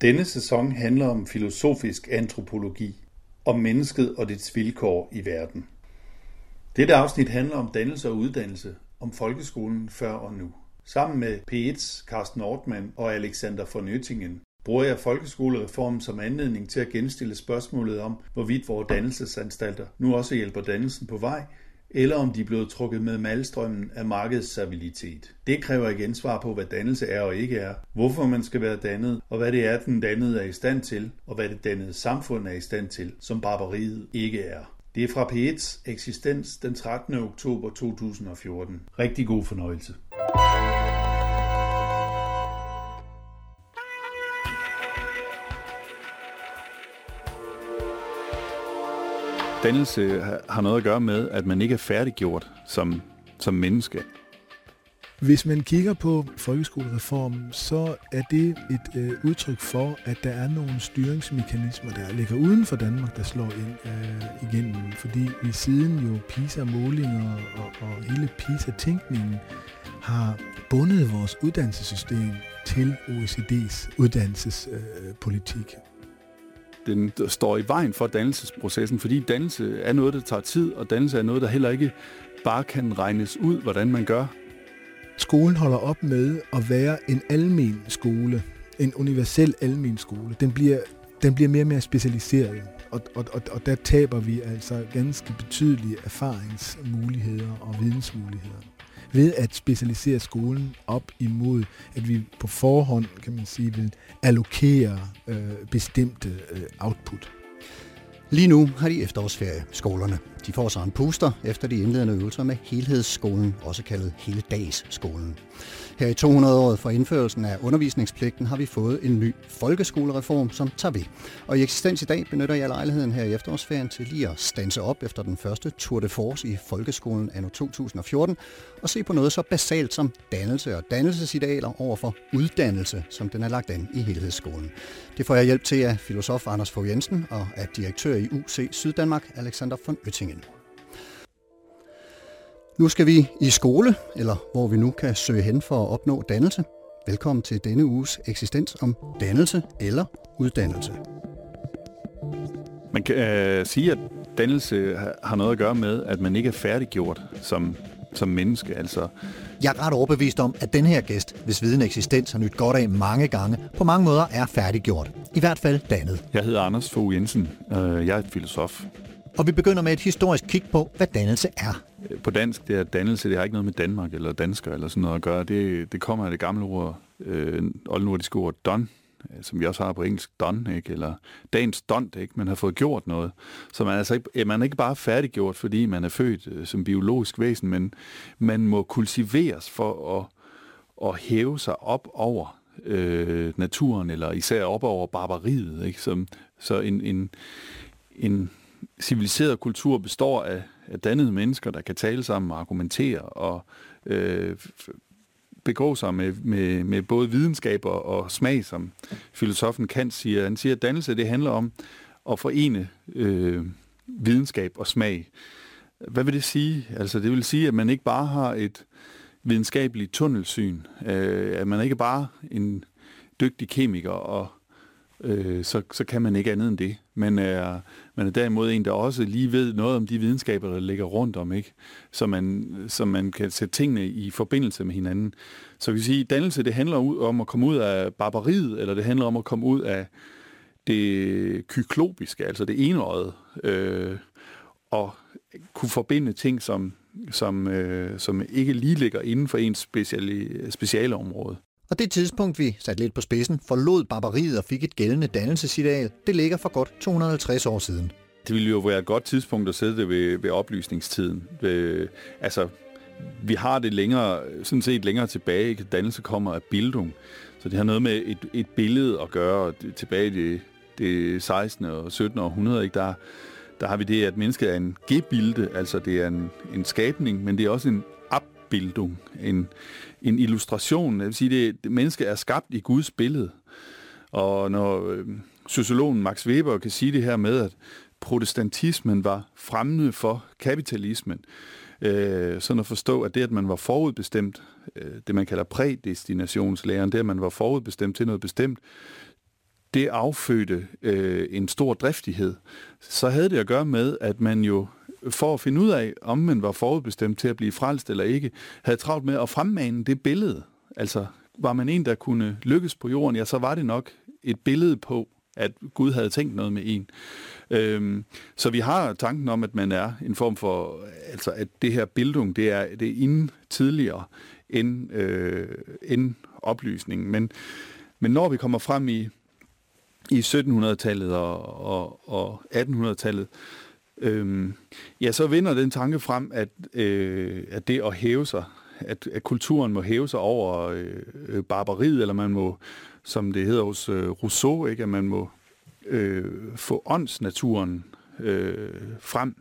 Denne sæson handler om filosofisk antropologi, om mennesket og dets vilkår i verden. Dette afsnit handler om dannelse og uddannelse, om folkeskolen før og nu. Sammen med P1's Carsten Ortmann og Alexander von Nøttingen bruger jeg folkeskolereformen som anledning til at genstille spørgsmålet om, hvorvidt vores dannelsesanstalter nu også hjælper dannelsen på vej, eller om de er blevet trukket med malstrømmen af markedsstabilitet. Det kræver igen svar på, hvad dannelse er og ikke er, hvorfor man skal være dannet, og hvad det er, den dannede er i stand til, og hvad det dannede samfund er i stand til, som barbariet ikke er. Det er fra P1's eksistens den 13. oktober 2014. Rigtig god fornøjelse. Dannelse har noget at gøre med, at man ikke er færdiggjort som, som menneske. Hvis man kigger på folkeskolereformen, så er det et øh, udtryk for, at der er nogle styringsmekanismer, der ligger uden for Danmark, der slår ind øh, igennem. Fordi vi siden jo PISA-målinger og, og hele PISA-tænkningen har bundet vores uddannelsessystem til OECD's uddannelsespolitik. Øh, den står i vejen for dannelsesprocessen, fordi dannelse er noget, der tager tid, og dannelse er noget, der heller ikke bare kan regnes ud, hvordan man gør. Skolen holder op med at være en almen skole, en universel almen skole. Den bliver, den bliver mere og mere specialiseret, og, og, og, og der taber vi altså ganske betydelige erfaringsmuligheder og vidensmuligheder ved at specialisere skolen op imod, at vi på forhånd, kan man sige, vil allokere øh, bestemte øh, output. Lige nu har de efterårsferie, skolerne. De får så en puster efter de indledende øvelser med helhedsskolen, også kaldet hele dagsskolen. Her i 200-året for indførelsen af undervisningspligten har vi fået en ny folkeskolereform, som tager ved. Og i eksistens i dag benytter jeg lejligheden her i efterårsferien til lige at stanse op efter den første Tour de Force i folkeskolen anno 2014 og se på noget så basalt som dannelse og dannelsesidealer over for uddannelse, som den er lagt an i helhedsskolen. Det får jeg hjælp til af filosof Anders Fogh Jensen og af direktør i UC Syddanmark, Alexander von Oettingen. Nu skal vi i skole, eller hvor vi nu kan søge hen for at opnå dannelse. Velkommen til denne uges eksistens om dannelse eller uddannelse. Man kan øh, sige, at dannelse har noget at gøre med, at man ikke er færdiggjort som, som menneske. Altså. Jeg er ret overbevist om, at den her gæst, hvis viden eksistens har nyt godt af mange gange, på mange måder er færdiggjort. I hvert fald dannet. Jeg hedder Anders Fogh Jensen. Øh, jeg er filosof. Og vi begynder med et historisk kig på, hvad dannelse er. Øh, på dansk, det er dannelse, det har ikke noget med Danmark eller dansker eller sådan noget at gøre. Det, det kommer af det gamle ord, øh, oldnordiske ord don, øh, som vi også har på engelsk, don, ikke? eller dagens dont, ikke? man har fået gjort noget. Så man er, altså ikke, man er ikke bare færdiggjort, fordi man er født øh, som biologisk væsen, men man må kultiveres for at, at hæve sig op over øh, naturen, eller især op over barbariet. Ikke? Som, så en, en, en civiliseret kultur består af dannede mennesker, der kan tale sammen og argumentere og øh, begå sig med, med, med både videnskab og, og smag, som filosofen Kant siger. Han siger, at dannelse det handler om at forene øh, videnskab og smag. Hvad vil det sige? Altså, det vil sige, at man ikke bare har et videnskabeligt tunnelsyn, øh, at man ikke bare en dygtig kemiker og øh, så, så kan man ikke andet end det. Men er, man er derimod en, der også lige ved noget om de videnskaber, der ligger rundt om, ikke? Så, man, så man kan sætte tingene i forbindelse med hinanden. Så vi vil sige, dannelse det handler om at komme ud af barbariet, eller det handler om at komme ud af det kyklopiske, altså det enøjet, øh, og kunne forbinde ting, som, som, øh, som ikke lige ligger inden for ens speciale, speciale område. Og det tidspunkt, vi sat lidt på spidsen, forlod barbariet og fik et gældende dannelsesideal, det ligger for godt 250 år siden. Det ville jo være et godt tidspunkt at sætte det ved, ved oplysningstiden. Ved, altså, vi har det længere, sådan set længere tilbage. Ikke? Dannelse kommer af bildung. Så det har noget med et, et billede at gøre tilbage i det, det 16. og 17. århundrede. Ikke? Der, der har vi det, at mennesket er en gebilde, altså det er en, en skabning, men det er også en Abbildung, en, en illustration. Det vil sige, det, det menneske er skabt i Guds billede. Og når øh, sociologen Max Weber kan sige det her med, at protestantismen var fremmende for kapitalismen, øh, sådan at forstå, at det, at man var forudbestemt, øh, det man kalder prædestinationslæren, det, at man var forudbestemt til noget bestemt, det affødte øh, en stor driftighed. Så havde det at gøre med, at man jo for at finde ud af, om man var forudbestemt til at blive frelst eller ikke, havde travlt med at fremmane det billede. Altså, var man en, der kunne lykkes på jorden, ja, så var det nok et billede på, at Gud havde tænkt noget med en. Øhm, så vi har tanken om, at man er en form for, altså at det her bildung, det er, det er inden tidligere end, øh, end oplysningen. Men, men når vi kommer frem i, i 1700-tallet og, og, og 1800-tallet, øhm, ja, så vinder den tanke frem, at, øh, at det at hæve sig, at, at kulturen må hæve sig over øh, øh, barbariet, eller man må, som det hedder hos øh, Rousseau, ikke, at man må øh, få åndsnaturen øh, frem.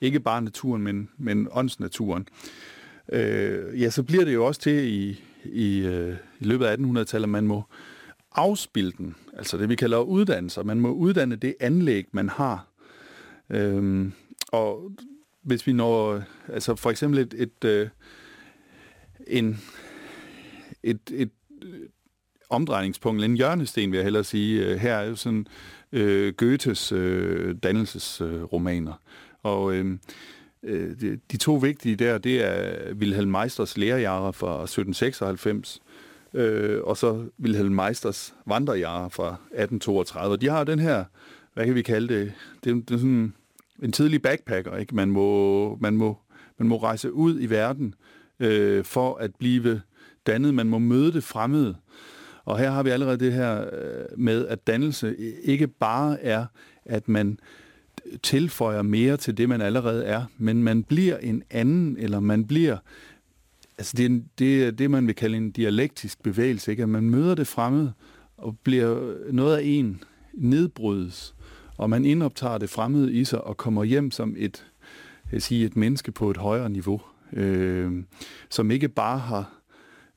Ikke bare naturen, men, men åndsnaturen. Øh, ja, så bliver det jo også til i, i, øh, i løbet af 1800-tallet, at man må afspilde den, altså det vi kalder uddannelser. Man må uddanne det anlæg, man har. Øh, og hvis vi når, altså for eksempel et, et, øh, en, et, et øh, omdrejningspunkt, en hjørnesten vil jeg hellere sige. Øh, her er jo sådan øh, Goethes øh, dannelsesromaner. Øh, og øhm, øh, de, de to vigtige der, det er Wilhelm Meisters lærerjahre fra 1796, øh, og så Wilhelm Meisters vandrejahre fra 1832. De har den her, hvad kan vi kalde det, det, det er sådan en tidlig backpacker, ikke? Man må, man må, man må rejse ud i verden øh, for at blive dannet. Man må møde det fremmede. Og her har vi allerede det her øh, med, at dannelse ikke bare er, at man tilføjer mere til det, man allerede er, men man bliver en anden, eller man bliver... Altså det er det, det, man vil kalde en dialektisk bevægelse, ikke? At man møder det fremmede og bliver noget af en, nedbrydes, og man indoptager det fremmede i sig og kommer hjem som et, jeg sige, et menneske på et højere niveau, øh, som ikke bare har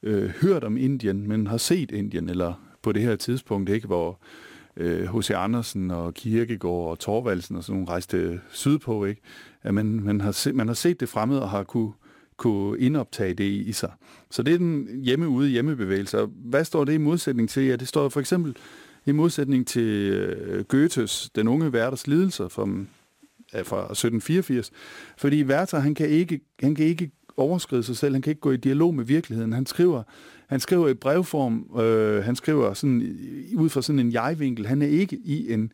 øh, hørt om Indien, men har set Indien, eller på det her tidspunkt, ikke, hvor H.C. Øh, Andersen og Kirkegaard og Torvaldsen og sådan nogle rejste sydpå, ikke? at man, man, har se, man har set det fremmede og har kunne, kunne indoptage det i, sig. Så det er den hjemme-ude hjemmebevægelse. Hvad står det i modsætning til? Ja, det står for eksempel i modsætning til øh, Goethes Den unge værters lidelser øh, fra, fra 1784. Fordi Werther, han kan ikke, han kan ikke overskride sig selv. Han kan ikke gå i dialog med virkeligheden. Han skriver, han skriver i brevform, øh, han skriver sådan, ud fra sådan en jeg-vinkel. Han er ikke i en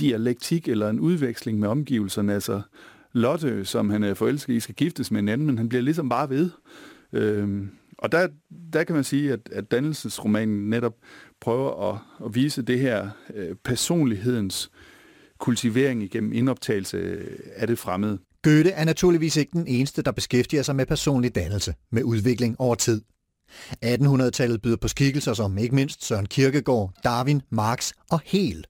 dialektik eller en udveksling med omgivelserne. Altså Lotte, som han er forelsket i, skal giftes med en anden, men han bliver ligesom bare ved. Øh, og der, der kan man sige, at, at dannelsesromanen netop prøver at, at vise det her øh, personlighedens kultivering igennem indoptagelse af det fremmede. Goethe er naturligvis ikke den eneste, der beskæftiger sig med personlig dannelse, med udvikling over tid. 1800-tallet byder på skikkelser som ikke mindst Søren Kierkegaard, Darwin, Marx og Hegel.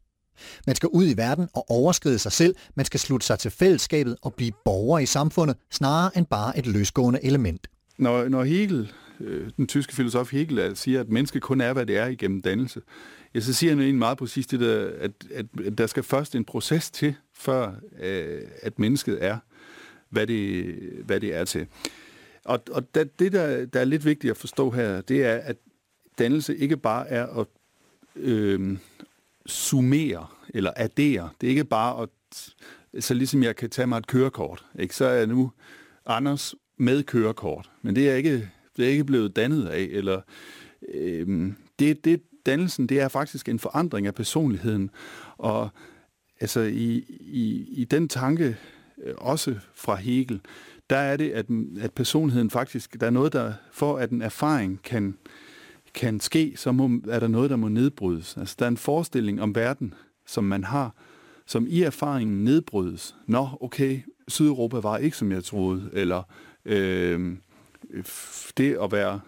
Man skal ud i verden og overskride sig selv, man skal slutte sig til fællesskabet og blive borger i samfundet, snarere end bare et løsgående element. Når, når Hegel, øh, den tyske filosof Hegel, siger, at mennesket kun er, hvad det er igennem dannelse, ja, så siger han egentlig meget præcis det der, at, at, at der skal først en proces til, før øh, at mennesket er hvad det, hvad det er til. Og, og det, der, der er lidt vigtigt at forstå her, det er, at dannelse ikke bare er at øh, summere eller addere. Det er ikke bare at, så ligesom jeg kan tage mig et kørekort, ikke? så er jeg nu Anders med kørekort. Men det er ikke, det er ikke blevet dannet af. Eller, øh, det, det, dannelsen, det er faktisk en forandring af personligheden. Og altså i, i, i den tanke, øh, også fra Hegel, der er det, at, at personligheden faktisk, der er noget, der for at en erfaring kan, kan ske, så må, er der noget, der må nedbrydes. Altså der er en forestilling om verden, som man har, som i erfaringen nedbrydes. Nå, okay, Sydeuropa var ikke, som jeg troede, eller øh, det at være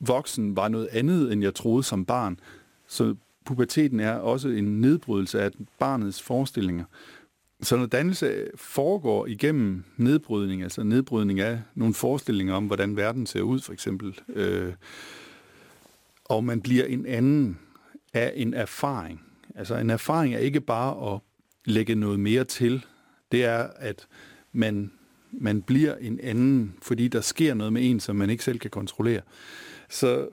voksen var noget andet, end jeg troede som barn. Så puberteten er også en nedbrydelse af barnets forestillinger. Så når dannelse foregår igennem nedbrydning, altså nedbrydning af nogle forestillinger om, hvordan verden ser ud, for eksempel, øh, og man bliver en anden af en erfaring. Altså en erfaring er ikke bare at lægge noget mere til. Det er, at man, man bliver en anden, fordi der sker noget med en, som man ikke selv kan kontrollere. Så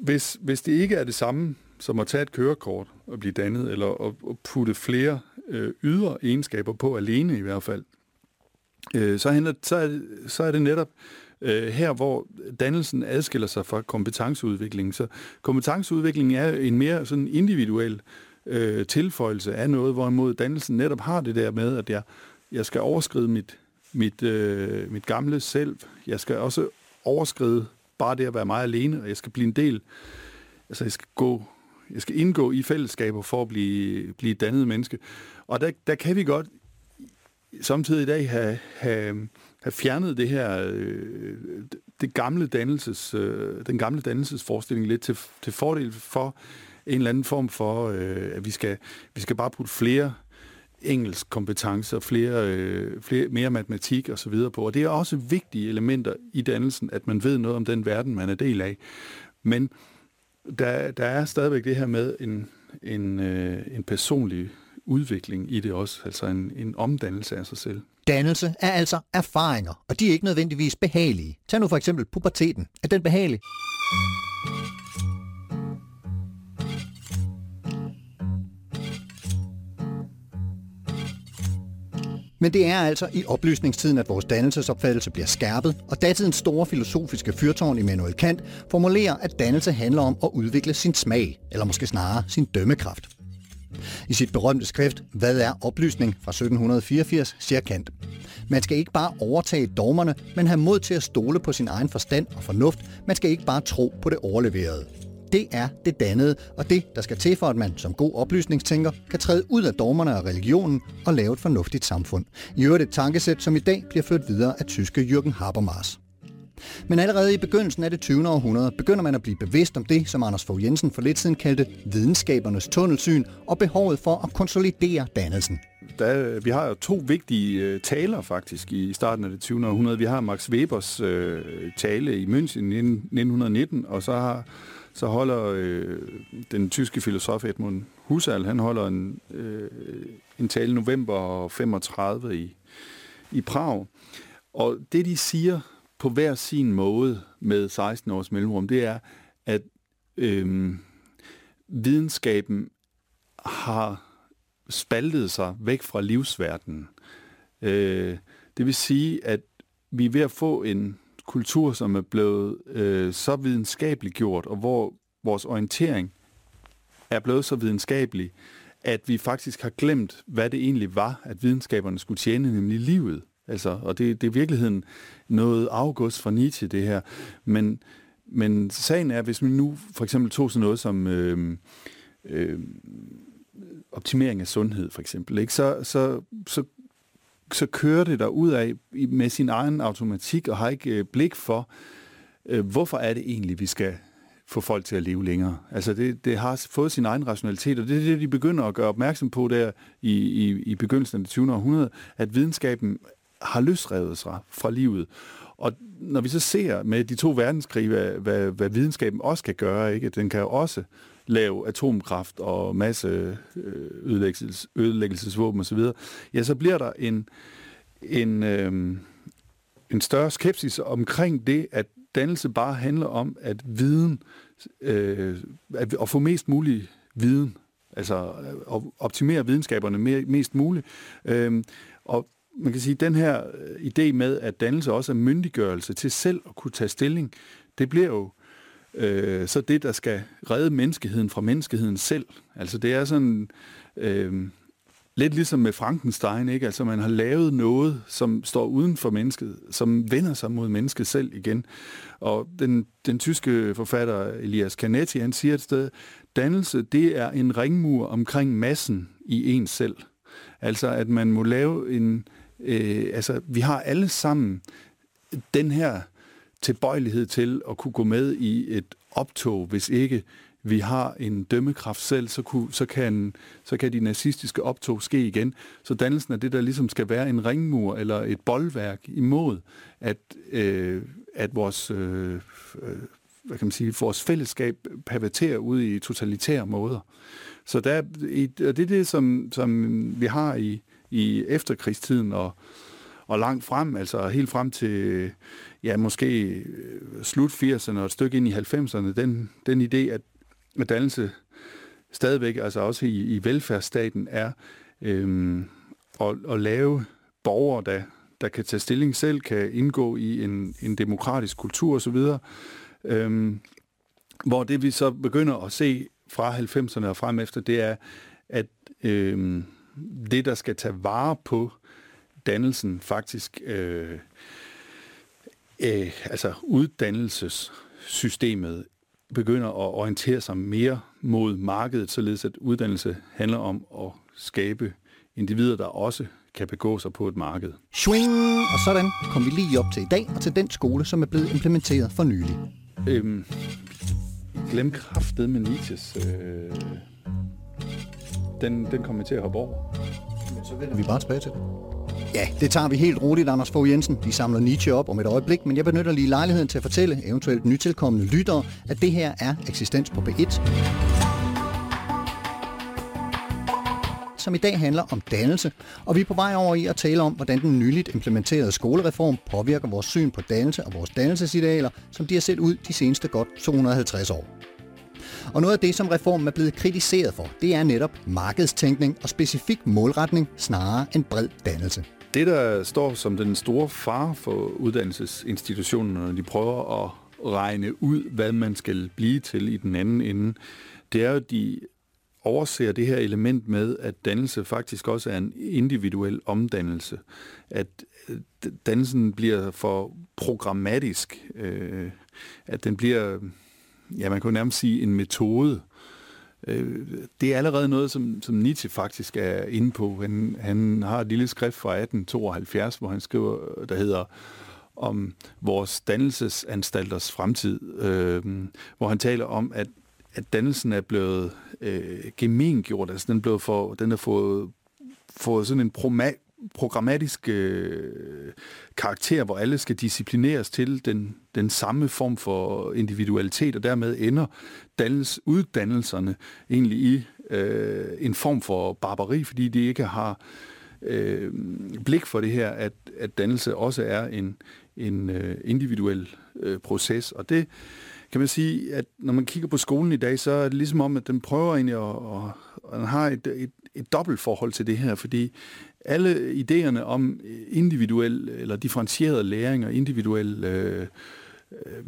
hvis, hvis det ikke er det samme som at tage et kørekort, og blive dannet, eller at, at putte flere øh, ydre egenskaber på alene i hvert fald, øh, så, handler, så, er, det, så er det netop øh, her, hvor dannelsen adskiller sig fra kompetenceudviklingen. Så kompetenceudviklingen er en mere sådan individuel øh, tilføjelse af noget, hvorimod dannelsen netop har det der med, at jeg, jeg skal overskride mit, mit, øh, mit gamle selv. Jeg skal også overskride bare det at være mig alene, og jeg skal blive en del, altså jeg skal gå jeg skal indgå i fællesskaber for at blive, blive dannet menneske. Og der, der kan vi godt samtidig i dag have, have, have fjernet det her, øh, det gamle dannelses, øh, den gamle dannelsesforestilling lidt til, til fordel for en eller anden form for, øh, at vi skal, vi skal bare putte flere engelsk kompetencer, flere, øh, flere, mere matematik og så videre på. Og det er også vigtige elementer i dannelsen, at man ved noget om den verden, man er del af. Men der, der er stadigvæk det her med en, en, øh, en personlig udvikling i det også, altså en, en omdannelse af sig selv. Dannelse er altså erfaringer, og de er ikke nødvendigvis behagelige. Tag nu for eksempel puberteten. Er den behagelig? Men det er altså i oplysningstiden, at vores dannelsesopfattelse bliver skærpet, og datidens store filosofiske fyrtårn Immanuel Kant formulerer, at dannelse handler om at udvikle sin smag, eller måske snarere sin dømmekraft. I sit berømte skrift Hvad er oplysning fra 1784 siger Kant. Man skal ikke bare overtage dogmerne, men have mod til at stole på sin egen forstand og fornuft. Man skal ikke bare tro på det overleverede. Det er det dannede, og det, der skal til for, at man som god oplysningstænker kan træde ud af dogmerne og religionen og lave et fornuftigt samfund. I øvrigt et tankesæt, som i dag bliver ført videre af tyske Jürgen Habermas. Men allerede i begyndelsen af det 20. århundrede begynder man at blive bevidst om det, som Anders Fogh Jensen for lidt siden kaldte videnskabernes tunnelsyn og behovet for at konsolidere dannelsen. Der, øh, vi har jo to vigtige øh, taler faktisk i starten af det 20. århundrede. Vi har Max Webers øh, tale i München i 1919, og så har så holder øh, den tyske filosof Edmund Husserl, han holder en, øh, en tale november 35 i, i Prag. Og det, de siger på hver sin måde med 16 års mellemrum, det er, at øh, videnskaben har spaltet sig væk fra livsverdenen. Øh, det vil sige, at vi er ved at få en kultur, som er blevet øh, så videnskabeligt gjort, og hvor vores orientering er blevet så videnskabelig, at vi faktisk har glemt, hvad det egentlig var, at videnskaberne skulle tjene, nemlig livet. Altså, og det, det er i virkeligheden noget afgås fra Nietzsche, det her. Men, men sagen er, hvis vi nu for eksempel tog sådan noget som øh, øh, optimering af sundhed, for eksempel, ikke? Så, så, så så kører det der ud af med sin egen automatik og har ikke øh, blik for, øh, hvorfor er det egentlig, vi skal få folk til at leve længere. Altså det, det har fået sin egen rationalitet, og det er det, de begynder at gøre opmærksom på der i, i, i begyndelsen af det 20. århundrede, at videnskaben har løsrevet sig fra livet. Og når vi så ser med de to verdenskrige, hvad, hvad, hvad videnskaben også kan gøre, ikke? den kan jo også lave atomkraft og masse øh, ødelæggelses, ødelæggelsesvåben osv., ja, så bliver der en, en, øh, en større skepsis omkring det, at dannelse bare handler om at viden, øh, at, at få mest mulig viden, altså øh, at optimere videnskaberne mere, mest muligt. Øh, og man kan sige, at den her øh, idé med, at dannelse også er myndiggørelse til selv at kunne tage stilling, det bliver jo øh, så det, der skal redde menneskeheden fra menneskeheden selv. Altså det er sådan øh, lidt ligesom med Frankenstein, ikke? Altså man har lavet noget, som står uden for mennesket, som vender sig mod mennesket selv igen. Og den, den tyske forfatter Elias Canetti, han siger et sted, dannelse, det er en ringmur omkring massen i en selv. Altså at man må lave en, øh, altså vi har alle sammen den her tilbøjelighed til at kunne gå med i et optog, hvis ikke vi har en dømmekraft selv, så, kunne, så, kan, så kan de nazistiske optog ske igen. Så dannelsen er det, der ligesom skal være en ringmur eller et boldværk imod, at, øh, at vores, øh, øh hvad kan man sige, vores fællesskab perverterer ud i totalitære måder. Så der, og det er det, som, som vi har i, i efterkrigstiden og, og langt frem, altså helt frem til ja, måske øh, slut 80'erne og et stykke ind i 90'erne, den, den idé, at, at dannelse stadigvæk, altså også i, i velfærdsstaten, er øhm, at, at lave borgere, der, der kan tage stilling selv, kan indgå i en, en demokratisk kultur osv., øhm, hvor det vi så begynder at se fra 90'erne og frem efter, det er, at øhm, det, der skal tage vare på dannelsen, faktisk øh, øh, altså uddannelsessystemet begynder at orientere sig mere mod markedet, således at uddannelse handler om at skabe individer, der også kan begå sig på et marked. Swing! Og sådan kom vi lige op til i dag, og til den skole, som er blevet implementeret for nylig. Øhm, glem kraftet med Nietzsches. Øh, den, den kommer til at hoppe over. Så vender vi bare tilbage til det. Ja, det tager vi helt roligt, Anders Fogh Jensen. Vi samler Nietzsche op om et øjeblik, men jeg benytter lige lejligheden til at fortælle eventuelt nytilkommende lyttere, at det her er Eksistens på B1. som i dag handler om dannelse, og vi er på vej over i at tale om, hvordan den nyligt implementerede skolereform påvirker vores syn på dannelse og vores dannelsesidealer, som de har set ud de seneste godt 250 år. Og noget af det, som reformen er blevet kritiseret for, det er netop markedstænkning og specifik målretning snarere end bred dannelse. Det, der står som den store far for uddannelsesinstitutionerne, når de prøver at regne ud, hvad man skal blive til i den anden ende, det er jo, at de overser det her element med, at dannelse faktisk også er en individuel omdannelse. At øh, dannelsen bliver for programmatisk. Øh, at den bliver, ja, man kunne nærmest sige, en metode. Øh, det er allerede noget, som, som Nietzsche faktisk er inde på. Han, han har et lille skrift fra 1872, hvor han skriver, der hedder om vores dannelsesanstalters fremtid, øh, hvor han taler om, at at dannelsen er blevet øh, gemengjort, altså den er blevet for, den har fået, fået sådan en programmatisk øh, karakter, hvor alle skal disciplineres til den, den samme form for individualitet, og dermed ender dannels, uddannelserne egentlig i øh, en form for barbari, fordi de ikke har øh, blik for det her, at, at dannelse også er en, en øh, individuel øh, proces, og det kan man sige, at når man kigger på skolen i dag, så er det ligesom om, at den prøver egentlig at, at, at have et, et, et dobbelt forhold til det her, fordi alle idéerne om øh, individuel eller differentieret læring og individuel øh, øh,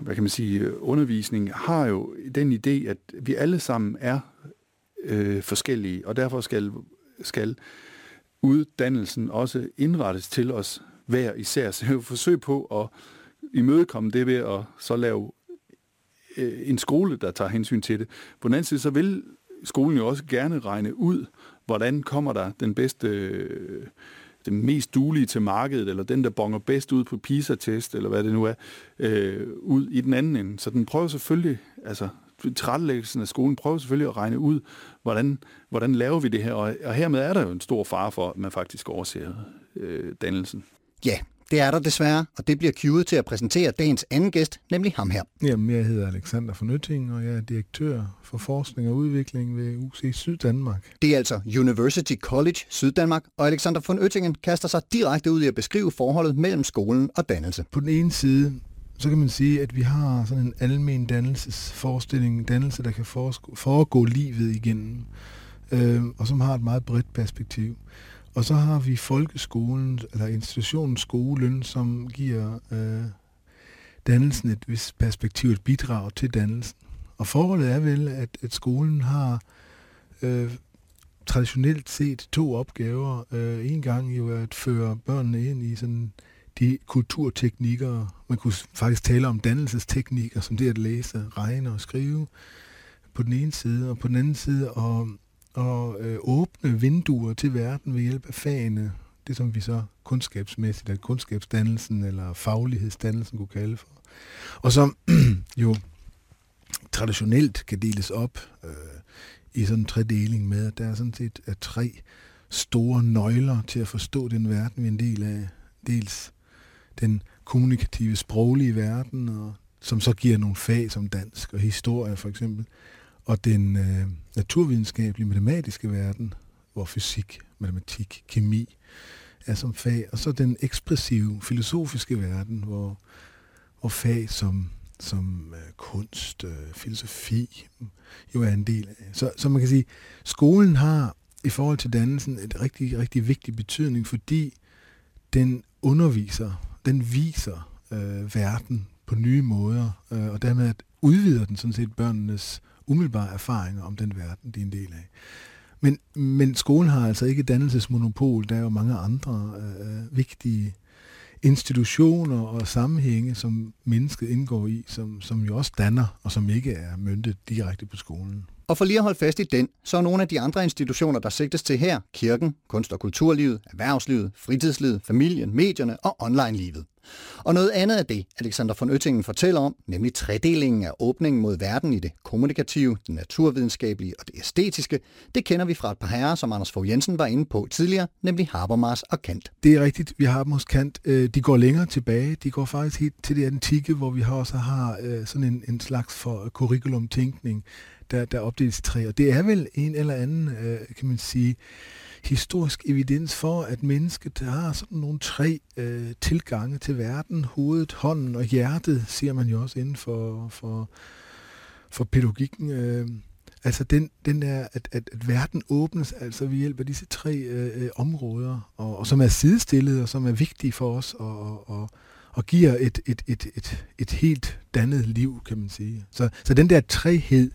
hvad kan man sige, undervisning har jo den idé, at vi alle sammen er øh, forskellige, og derfor skal, skal uddannelsen også indrettes til os hver især. Så jeg vil forsøge på at imødekomme det ved at så lave øh, en skole, der tager hensyn til det. På den anden side, så vil skolen jo også gerne regne ud, hvordan kommer der den bedste, øh, den mest duelige til markedet, eller den, der bonger bedst ud på PISA-test, eller hvad det nu er, øh, ud i den anden ende. Så den prøver selvfølgelig, altså tilrettelæggelsen af skolen prøver selvfølgelig at regne ud, hvordan, hvordan laver vi det her, og, og hermed er der jo en stor fare for, at man faktisk overser øh, dannelsen. Ja, det er der desværre, og det bliver cued til at præsentere dagens anden gæst, nemlig ham her. Jamen, jeg hedder Alexander von Øtting, og jeg er direktør for forskning og udvikling ved UC Syddanmark. Det er altså University College Syddanmark, og Alexander von Øttingen kaster sig direkte ud i at beskrive forholdet mellem skolen og dannelse. På den ene side, så kan man sige, at vi har sådan en almen dannelsesforestilling, dannelse, der kan foregå livet igennem, øh, og som har et meget bredt perspektiv. Og så har vi folkeskolen, eller institutionen skolen, som giver øh, dannelsen et vist perspektiv, et bidrag til dannelsen. Og forholdet er vel, at, at skolen har øh, traditionelt set to opgaver. Øh, en gang jo at føre børnene ind i sådan de kulturteknikker. Man kunne faktisk tale om dannelsesteknikker, som det at læse, regne og skrive på den ene side, og på den anden side at og øh, åbne vinduer til verden ved hjælp af fagene. Det som vi så kundskabsmæssigt, eller kundskabsdannelsen eller faglighedsdannelsen kunne kalde for. Og som jo traditionelt kan deles op øh, i sådan en tredeling med, at der er sådan set er tre store nøgler til at forstå den verden, vi er en del af. Dels den kommunikative, sproglige verden, og som så giver nogle fag som dansk og historie for eksempel og den øh, naturvidenskabelige matematiske verden, hvor fysik, matematik, kemi er som fag, og så den ekspressive filosofiske verden, hvor, hvor fag som, som øh, kunst, øh, filosofi jo er en del af. Så, så man kan sige, skolen har i forhold til dannelsen et rigtig, rigtig vigtig betydning, fordi den underviser, den viser øh, verden på nye måder, øh, og dermed udvider den sådan set børnenes umiddelbare erfaringer om den verden, de er en del af. Men, men skolen har altså ikke dannelsesmonopol. Der er jo mange andre øh, øh vigtige institutioner og sammenhænge, som mennesket indgår i, som, som jo også danner, og som ikke er møntet direkte på skolen. Og for lige at holde fast i den, så er nogle af de andre institutioner, der sigtes til her, kirken, kunst- og kulturlivet, erhvervslivet, fritidslivet, familien, medierne og online-livet. Og noget andet af det, Alexander von Oettingen fortæller om, nemlig tredelingen af åbningen mod verden i det kommunikative, det naturvidenskabelige og det æstetiske, det kender vi fra et par herrer, som Anders Fogh Jensen var inde på tidligere, nemlig Habermas og Kant. Det er rigtigt, vi har hos Kant. Øh, de går længere tilbage. De går faktisk helt til det antikke, hvor vi også har øh, sådan en, en slags for øh, curriculum-tænkning, der, der opdeles i tre. Og det er vel en eller anden, øh, kan man sige, historisk evidens for, at mennesket har sådan nogle tre øh, tilgange til verden. Hovedet, hånden og hjertet, siger man jo også inden for, for, for pædagogikken. Øh, altså den, den der, at, at, at verden åbnes altså ved hjælp af disse tre øh, øh områder, og, og som er sidestillede og som er vigtige for os, og, og, og, og giver et, et, et, et, et helt dannet liv, kan man sige. Så, så den der træhed,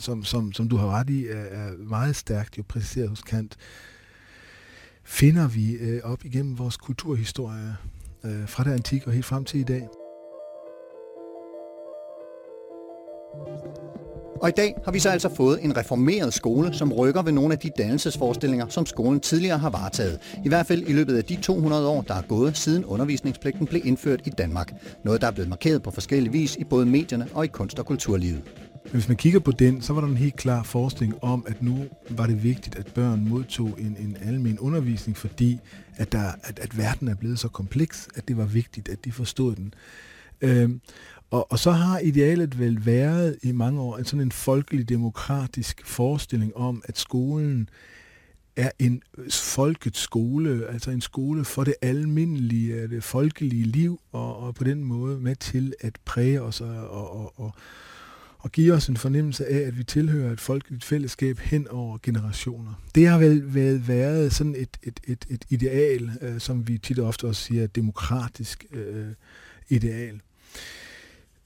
som, som, som du har ret i, er, er meget stærkt jo præciseret hos Kant finder vi øh, op igennem vores kulturhistorie øh, fra det antik og helt frem til i dag. Og i dag har vi så altså fået en reformeret skole, som rykker ved nogle af de dannelsesforestillinger, som skolen tidligere har varetaget. I hvert fald i løbet af de 200 år, der er gået, siden undervisningspligten blev indført i Danmark. Noget, der er blevet markeret på forskellige vis i både medierne og i kunst- og kulturlivet. Men hvis man kigger på den, så var der en helt klar forestilling om, at nu var det vigtigt, at børn modtog en, en almen undervisning, fordi at, der, at, at verden er blevet så kompleks, at det var vigtigt, at de forstod den. Øhm, og, og så har idealet vel været i mange år en sådan en folkelig demokratisk forestilling om, at skolen er en øh, folkets skole, altså en skole for det almindelige, øh, det folkelige liv, og, og på den måde med til at præge os og, og, og, og give os en fornemmelse af, at vi tilhører et folkeligt fællesskab hen over generationer. Det har vel, vel været sådan et, et, et, et ideal, øh, som vi tit og ofte også siger, et demokratisk øh, ideal.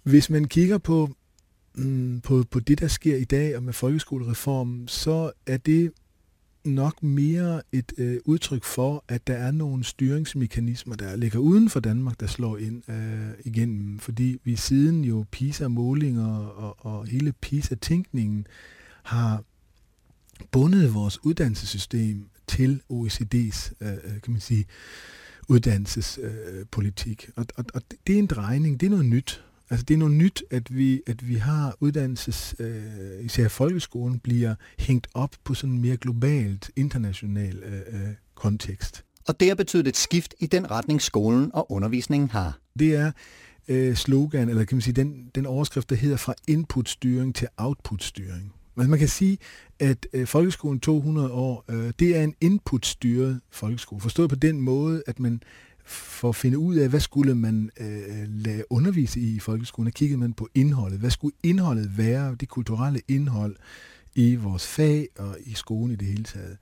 Hvis man kigger på, mm, på, på det, der sker i dag og med folkeskolereformen, så er det nok mere et øh, udtryk for, at der er nogle styringsmekanismer, der ligger uden for Danmark, der slår ind øh, igennem. Fordi vi siden jo PISA-målinger og, og hele PISA-tænkningen har bundet vores uddannelsessystem til OECD's, øh, øh, kan man sige, uddannelsespolitik. Øh, og, og, og det er en drejning, det er noget nyt. Altså det er noget nyt, at vi, at vi har uddannelses, øh, især folkeskolen, bliver hængt op på sådan en mere globalt, international øh, øh, kontekst. Og det har betydet et skift i den retning, skolen og undervisningen har. Det er øh, slogan, eller kan man sige, den, den overskrift, der hedder fra inputstyring til outputstyring. Men man kan sige, at øh, folkeskolen 200 år, øh, det er en inputstyret folkeskole. Forstået på den måde, at man for at finde ud af, hvad skulle man øh, lade undervise i i folkeskolen, kiggede man på indholdet. Hvad skulle indholdet være, det kulturelle indhold i vores fag og i skolen i det hele taget.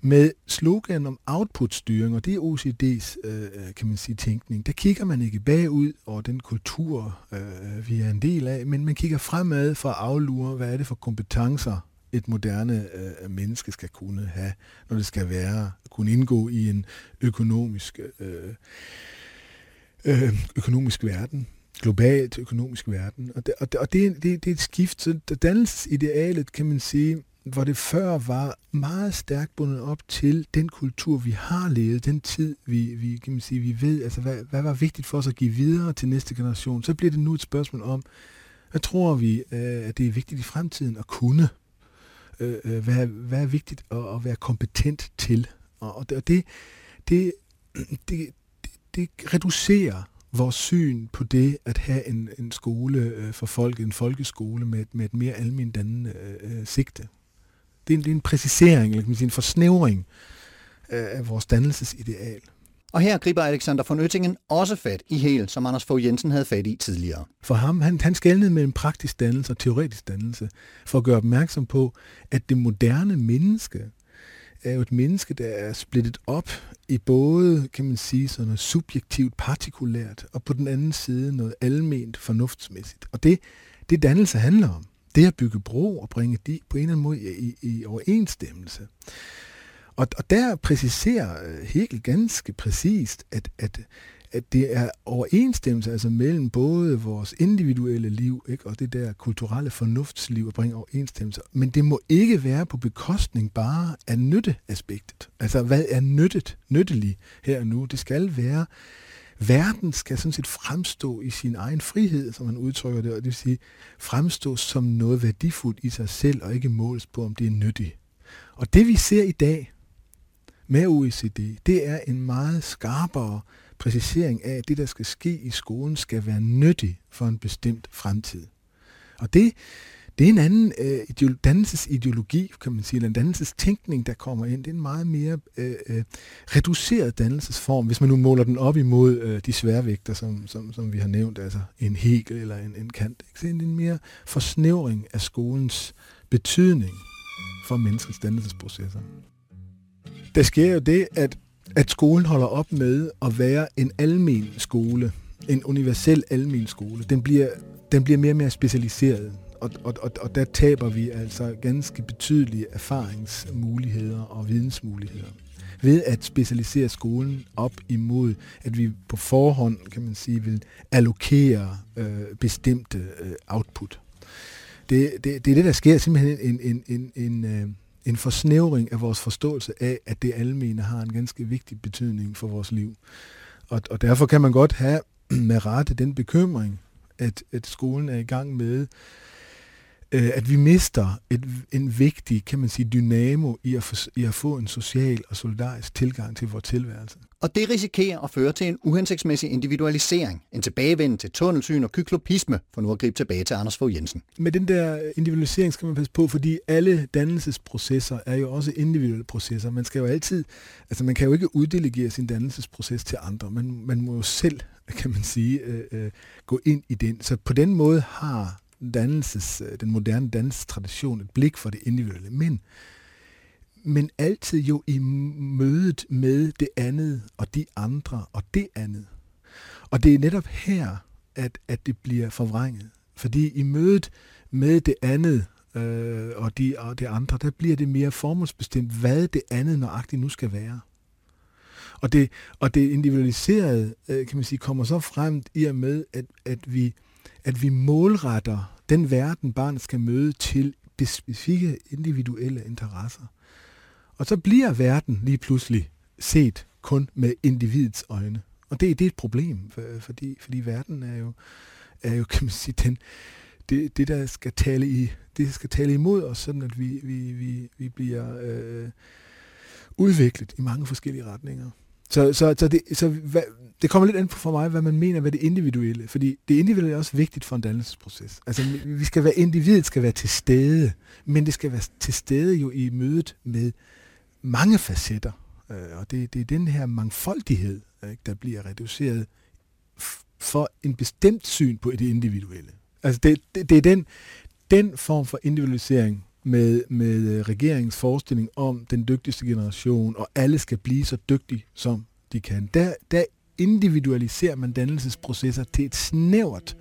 Med slogan om outputstyring, og det er OCD's øh, øh, kan man sige, tænkning, der kigger man ikke bagud over den kultur, øh, vi er en del af, men man kigger fremad for at aflure, hvad er det for kompetencer, et moderne øh, menneske skal kunne have, når det skal være, kunne indgå i en økonomisk, øh, øh, økonomisk verden, globalt økonomisk verden. Og det, og det, og det, det, det er et skift. Så dannelsesidealet, kan man sige, hvor det før var meget stærkt bundet op til den kultur, vi har levet, den tid, vi, vi, kan man sige, vi ved, altså hvad, hvad var vigtigt for os at give videre til næste generation, så bliver det nu et spørgsmål om, hvad tror vi, øh, at det er vigtigt i fremtiden at kunne? Øh, øh, hvad, hvad er vigtigt at, at være kompetent til. Og det, det, det, det, det reducerer vores syn på det at have en, en skole øh, for folk, en folkeskole med, med et mere almindeligt dannende øh, sigte. Det er, en, det er en præcisering, eller kan man sige, en forsnævring øh, af vores dannelsesideal. Og her griber Alexander von Oettingen også fat i hel, som Anders Fogh Jensen havde fat i tidligere. For ham, han, han skældnede mellem praktisk dannelse og teoretisk dannelse, for at gøre opmærksom på, at det moderne menneske er jo et menneske, der er splittet op i både, kan man sige, sådan noget subjektivt, partikulært, og på den anden side noget alment fornuftsmæssigt. Og det, det dannelse handler om, det er at bygge bro og bringe de på en eller anden måde i, i overensstemmelse. Og, og der præciserer øh, Hegel ganske præcist, at, at, at det er overensstemmelse altså mellem både vores individuelle liv ikke, og det der kulturelle fornuftsliv at bringe overensstemmelse. Men det må ikke være på bekostning bare af nytteaspektet. Altså, hvad er nyttet, nyttelig her og nu? Det skal være, verden skal sådan set fremstå i sin egen frihed, som man udtrykker det, og det vil sige fremstå som noget værdifuldt i sig selv, og ikke måles på, om det er nyttigt. Og det vi ser i dag, med OECD, det er en meget skarpere præcisering af, at det, der skal ske i skolen, skal være nyttigt for en bestemt fremtid. Og det, det er en anden øh, dannelsesideologi, kan man sige, eller en dannelsestænkning, der kommer ind. Det er en meget mere øh, øh, reduceret dannelsesform, hvis man nu måler den op imod øh, de sværvægter, som, som, som vi har nævnt, altså en Hegel eller en, en Kant. Ikke? Så det er en mere forsnævring af skolens betydning for menneskets dannelsesprocesser der sker jo det, at, at skolen holder op med at være en almen skole, en universel almen skole. Den bliver, den bliver mere og mere specialiseret, og, og, og, og der taber vi altså ganske betydelige erfaringsmuligheder og vidensmuligheder ved at specialisere skolen op imod, at vi på forhånd, kan man sige, vil allokere øh, bestemte øh, output. Det, det, det er det, der sker simpelthen en, en, en, en, øh, en forsnævring af vores forståelse af, at det almene har en ganske vigtig betydning for vores liv. Og, og derfor kan man godt have med rette den bekymring, at, at skolen er i gang med øh, at vi mister et, en vigtig, kan man sige, dynamo i at, for, i at få en social og solidarisk tilgang til vores tilværelse. Og det risikerer at føre til en uhensigtsmæssig individualisering, en tilbagevend til tunnelsyn og kyklopisme, for nu at gribe tilbage til Anders Fogh Jensen. Med den der individualisering skal man passe på, fordi alle dannelsesprocesser er jo også individuelle processer. Man skal jo altid, altså man kan jo ikke uddelegere sin dannelsesproces til andre. Man, man må jo selv, kan man sige, øh, øh, gå ind i den. Så på den måde har dannelses, øh, den moderne dannelsestradition et blik for det individuelle, men, men altid jo i mødet med det andet og de andre og det andet. Og det er netop her, at, at det bliver forvrænget. Fordi i mødet med det andet øh, og, de, og det andre, der bliver det mere formålsbestemt, hvad det andet nøjagtigt nu skal være. Og det, og det individualiserede, øh, kan man sige, kommer så frem i og med, at, at vi at vi målretter den verden, barnet skal møde til specifikke individuelle interesser. Og så bliver verden lige pludselig set kun med individets øjne. Og det, det er et problem, fordi, fordi verden er jo, er jo kan man sige, den, det, det, der skal tale i, det skal tale imod os, sådan at vi, vi, vi, vi bliver øh, udviklet i mange forskellige retninger. Så, så, så, det, så hvad, det kommer lidt an på for mig, hvad man mener med det individuelle. Fordi det individuelle er også vigtigt for en dannelsesproces. Altså, vi skal være, individet skal være til stede, men det skal være til stede jo i mødet med mange facetter. Øh, og det, det er den her mangfoldighed, ikke, der bliver reduceret for en bestemt syn på det individuelle. Altså, det, det, det er den, den form for individualisering, med, med regeringens forestilling om den dygtigste generation, og alle skal blive så dygtige, som de kan. Der, der individualiserer man dannelsesprocesser til et snævert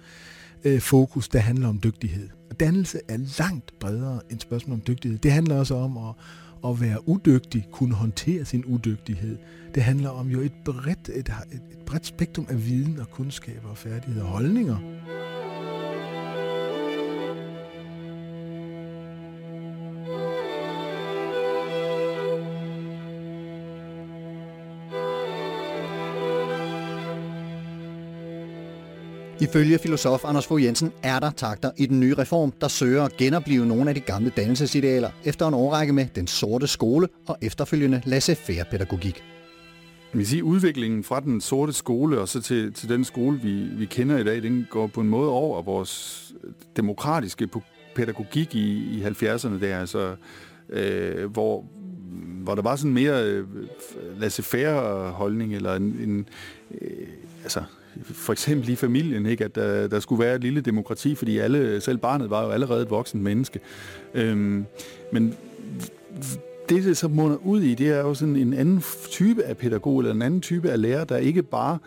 øh, fokus, der handler om dygtighed. Og dannelse er langt bredere end spørgsmål om dygtighed. Det handler også om at, at være udygtig, kunne håndtere sin udygtighed. Det handler om jo et bredt, et, et, bredt spektrum af viden og kundskaber og færdigheder og holdninger. Ifølge filosof Anders Fogh Jensen er der takter i den nye reform, der søger at genopleve nogle af de gamle dannelsesidealer efter en årrække med den sorte skole og efterfølgende laissez-faire pædagogik. Vi sige, udviklingen fra den sorte skole og så til, til den skole, vi, vi kender i dag, den går på en måde over vores demokratiske pædagogik i, i 70'erne der, altså, øh, hvor, hvor der var sådan mere øh, laissez-faire holdning, eller en, en øh, altså, for eksempel i familien, ikke? at der, der skulle være et lille demokrati, fordi alle, selv barnet var jo allerede et voksen menneske. Øhm, men det, det så munder ud i, det er jo sådan en anden type af pædagog, eller en anden type af lærer, der ikke bare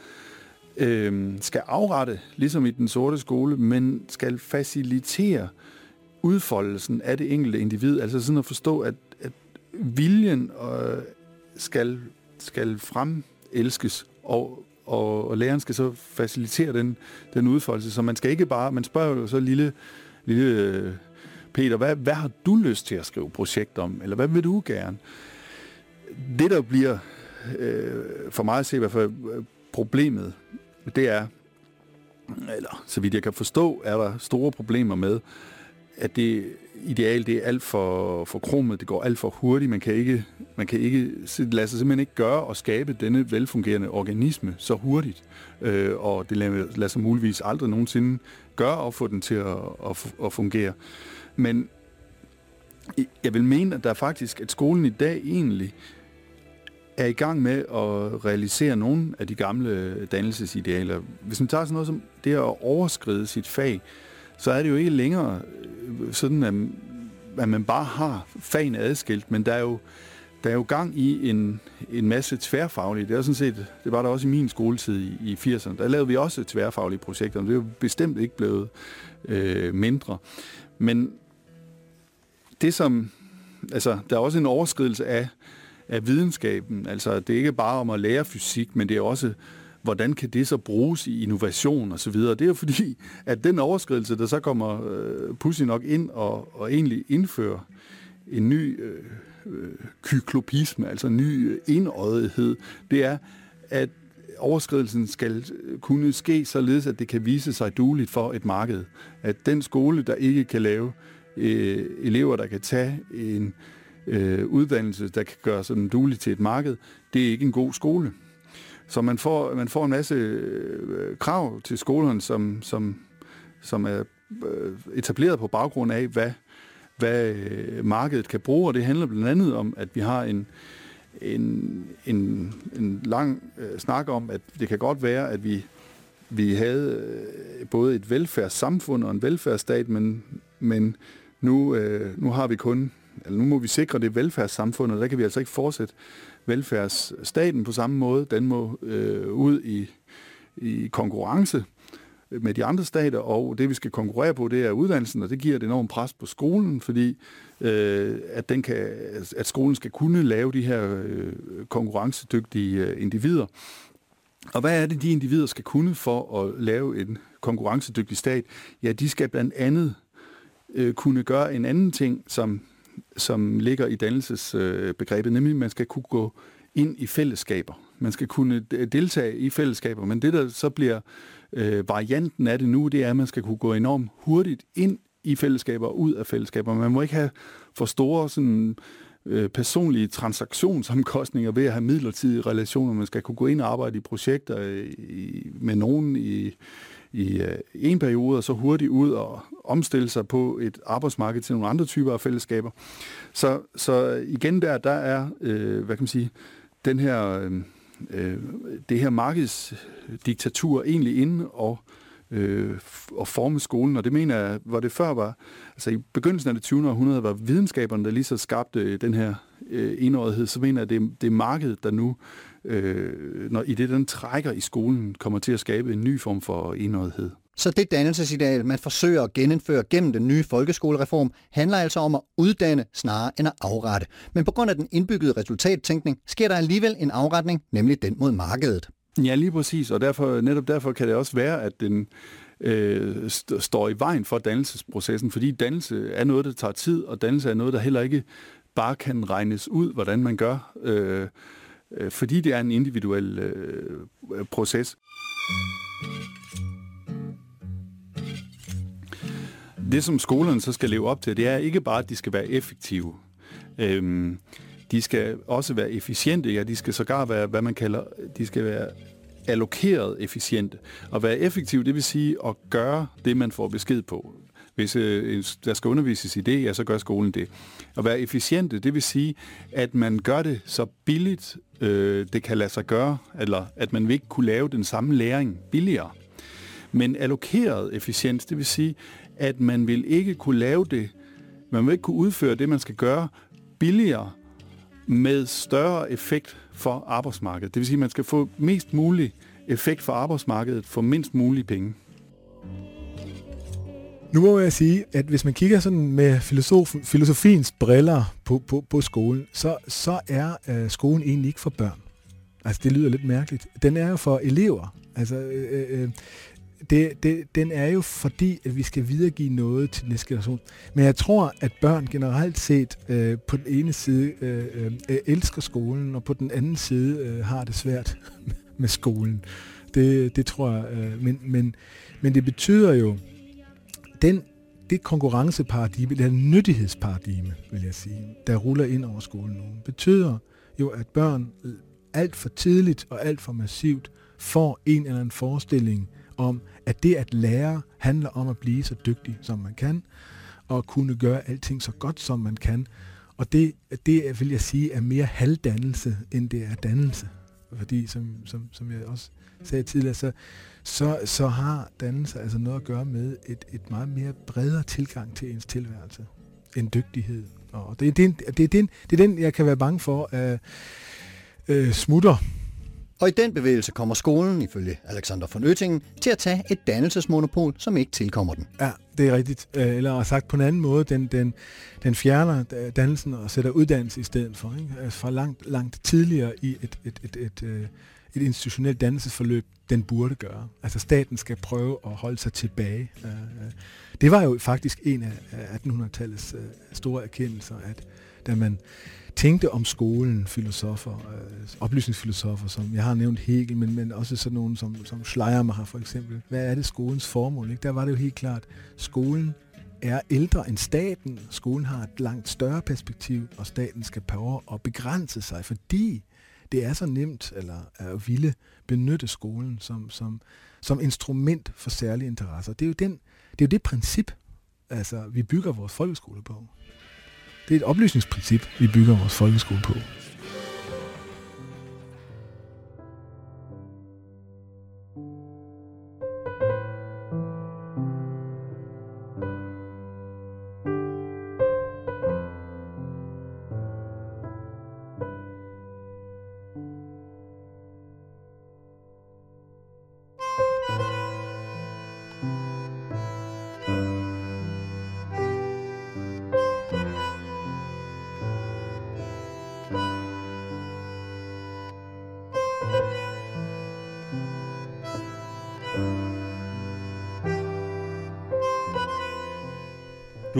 øh, skal afrette, ligesom i den sorte skole, men skal facilitere udfoldelsen af det enkelte individ. Altså sådan at forstå, at, at viljen øh, skal, skal fremelskes, og, og, og læreren skal så facilitere den, den udfoldelse. Så man skal ikke bare, man spørger jo så lille, lille øh, Peter, hvad, hvad har du lyst til at skrive projekt om? Eller hvad vil du gerne? Det, der bliver øh, for mig at se i hvert fald problemet, det er, eller så vidt jeg kan forstå, er der store problemer med, at det ideal det er alt for, for kromet, det går alt for hurtigt, man kan ikke, man kan ikke lade sig simpelthen ikke gøre og skabe denne velfungerende organisme så hurtigt, øh, og det lader, lader sig muligvis aldrig nogensinde gøre at få den til at, at, at fungere. Men jeg vil mene, at der faktisk, at skolen i dag egentlig er i gang med at realisere nogle af de gamle dannelsesidealer. Hvis man tager sådan noget som det at overskride sit fag, så er det jo ikke længere øh, sådan, at, at man bare har fagene adskilt, men der er jo, der er jo gang i en, en masse tværfaglige. Det er sådan set, det var der også i min skoletid i, i 80'erne. Der lavede vi også tværfaglige projekter, men det er jo bestemt ikke blevet øh, mindre. Men det som, altså, der er også en overskridelse af, af videnskaben. Altså, det er ikke bare om at lære fysik, men det er også, hvordan kan det så bruges i innovation og så videre. Det er jo fordi, at den overskridelse, der så kommer øh, Pussy nok ind og, og egentlig indfører en ny øh, øh, kyklopisme, altså en ny øh, enøjethed, det er, at overskridelsen skal øh, kunne ske således, at det kan vise sig dueligt for et marked. At den skole, der ikke kan lave øh, elever, der kan tage en øh, uddannelse, der kan gøre sådan dueligt til et marked, det er ikke en god skole. Så man får, man får en masse øh, krav til skolerne, som, som, som er øh, etableret på baggrund af, hvad, hvad øh, markedet kan bruge, og det handler blandt andet om, at vi har en, en, en, en lang øh, snak om, at det kan godt være, at vi, vi havde øh, både et velfærdssamfund og en velfærdsstat, men, men nu, øh, nu har vi kun, eller nu må vi sikre det velfærdssamfund, og der kan vi altså ikke fortsætte velfærdsstaten på samme måde. Den må øh, ud i, i konkurrence med de andre stater, og det vi skal konkurrere på, det er uddannelsen, og det giver et enormt pres på skolen, fordi øh, at, den kan, at skolen skal kunne lave de her øh, konkurrencedygtige øh, individer. Og hvad er det, de individer skal kunne for at lave en konkurrencedygtig stat? Ja, de skal blandt andet øh, kunne gøre en anden ting, som, som ligger i dannelsesbegrebet, nemlig at man skal kunne gå ind i fællesskaber. Man skal kunne deltage i fællesskaber, men det, der så bliver øh, varianten af det nu, det er, at man skal kunne gå enormt hurtigt ind i fællesskaber og ud af fællesskaber. Man må ikke have for store sådan, øh, personlige transaktionsomkostninger ved at have midlertidige relationer. Man skal kunne gå ind og arbejde i projekter øh, i, med nogen i, i øh, en periode, og så hurtigt ud og omstille sig på et arbejdsmarked til nogle andre typer af fællesskaber. Så, så igen der, der er, øh, hvad kan man sige, den her, øh, øh det her markedsdiktatur egentlig inde og øh, og forme skolen, og det mener jeg, hvor det før var, altså i begyndelsen af det 20. århundrede var videnskaberne, der lige så skabte øh, den her øh, enårighed, så mener jeg, at det, det er markedet, der nu øh, når i det, den trækker i skolen, kommer til at skabe en ny form for enøjethed. Så det dannelsesideal, man forsøger at genindføre gennem den nye folkeskolereform, handler altså om at uddanne snarere end at afrette. Men på grund af den indbyggede resultattænkning, sker der alligevel en afretning, nemlig den mod markedet. Ja, lige præcis, og derfor, netop derfor kan det også være, at den øh, st- står i vejen for dannelsesprocessen, fordi dannelse er noget, der tager tid, og dannelse er noget, der heller ikke bare kan regnes ud, hvordan man gør. Øh, øh, fordi det er en individuel øh, proces. Det, som skolerne så skal leve op til, det er ikke bare, at de skal være effektive. Øhm, de skal også være efficiente, ja, de skal sågar være, hvad man kalder, de skal være allokeret efficiente. Og være effektiv, det vil sige at gøre det, man får besked på. Hvis øh, der skal undervises i det, ja, så gør skolen det. At være efficiente, det vil sige, at man gør det så billigt, øh, det kan lade sig gøre, eller at man vil ikke kunne lave den samme læring billigere. Men allokeret efficiens, det vil sige, at man vil ikke kunne lave det, man vil ikke kunne udføre det, man skal gøre billigere med større effekt for arbejdsmarkedet. Det vil sige, at man skal få mest mulig effekt for arbejdsmarkedet for mindst mulige penge. Nu må jeg sige, at hvis man kigger sådan med filosof, filosofiens briller på, på, på skolen, så, så er øh, skolen egentlig ikke for børn. Altså, det lyder lidt mærkeligt. Den er jo for elever. Altså, øh, øh, øh det, det, den er jo fordi, at vi skal videregive noget til næste generation. Men jeg tror, at børn generelt set øh, på den ene side øh, øh, elsker skolen, og på den anden side øh, har det svært med skolen. Det, det tror jeg. Øh, men, men, men det betyder jo, den, det konkurrenceparadigme, det nyttighedsparadigme, vil jeg sige, der ruller ind over skolen nu, betyder jo, at børn øh, alt for tidligt og alt for massivt får en eller anden forestilling om, at det at lære handler om at blive så dygtig, som man kan, og kunne gøre alting så godt, som man kan. Og det, det vil jeg sige, er mere halvdannelse, end det er dannelse. Fordi, som, som, som jeg også sagde tidligere, så, så, så har dannelse altså noget at gøre med et, et meget mere bredere tilgang til ens tilværelse end dygtighed. Og det, det, det, det, det, det er den, jeg kan være bange for, at øh, smutter og i den bevægelse kommer skolen, ifølge Alexander von Oettingen, til at tage et dannelsesmonopol, som ikke tilkommer den. Ja, det er rigtigt. Øh, eller sagt på en anden måde, den, den, den fjerner dannelsen og sætter uddannelse i stedet for. Ikke? Altså fra langt, langt tidligere i et, et, et, et, øh, et institutionelt dannelsesforløb, den burde gøre. Altså staten skal prøve at holde sig tilbage. Øh, det var jo faktisk en af 1800-tallets store erkendelser, at da man tænkte om skolen, filosofer, øh, oplysningsfilosofer, som jeg har nævnt Hegel, men, men også sådan nogen som, som Schleiermacher for eksempel. Hvad er det skolens formål? Ikke? Der var det jo helt klart, skolen er ældre end staten. Skolen har et langt større perspektiv, og staten skal power og begrænse sig, fordi det er så nemt eller at ville benytte skolen som, som, som instrument for særlige interesser. Det er jo, den, det, er jo det princip, altså, vi bygger vores folkeskole på. Det er et oplysningsprincip, vi bygger vores folkeskole på.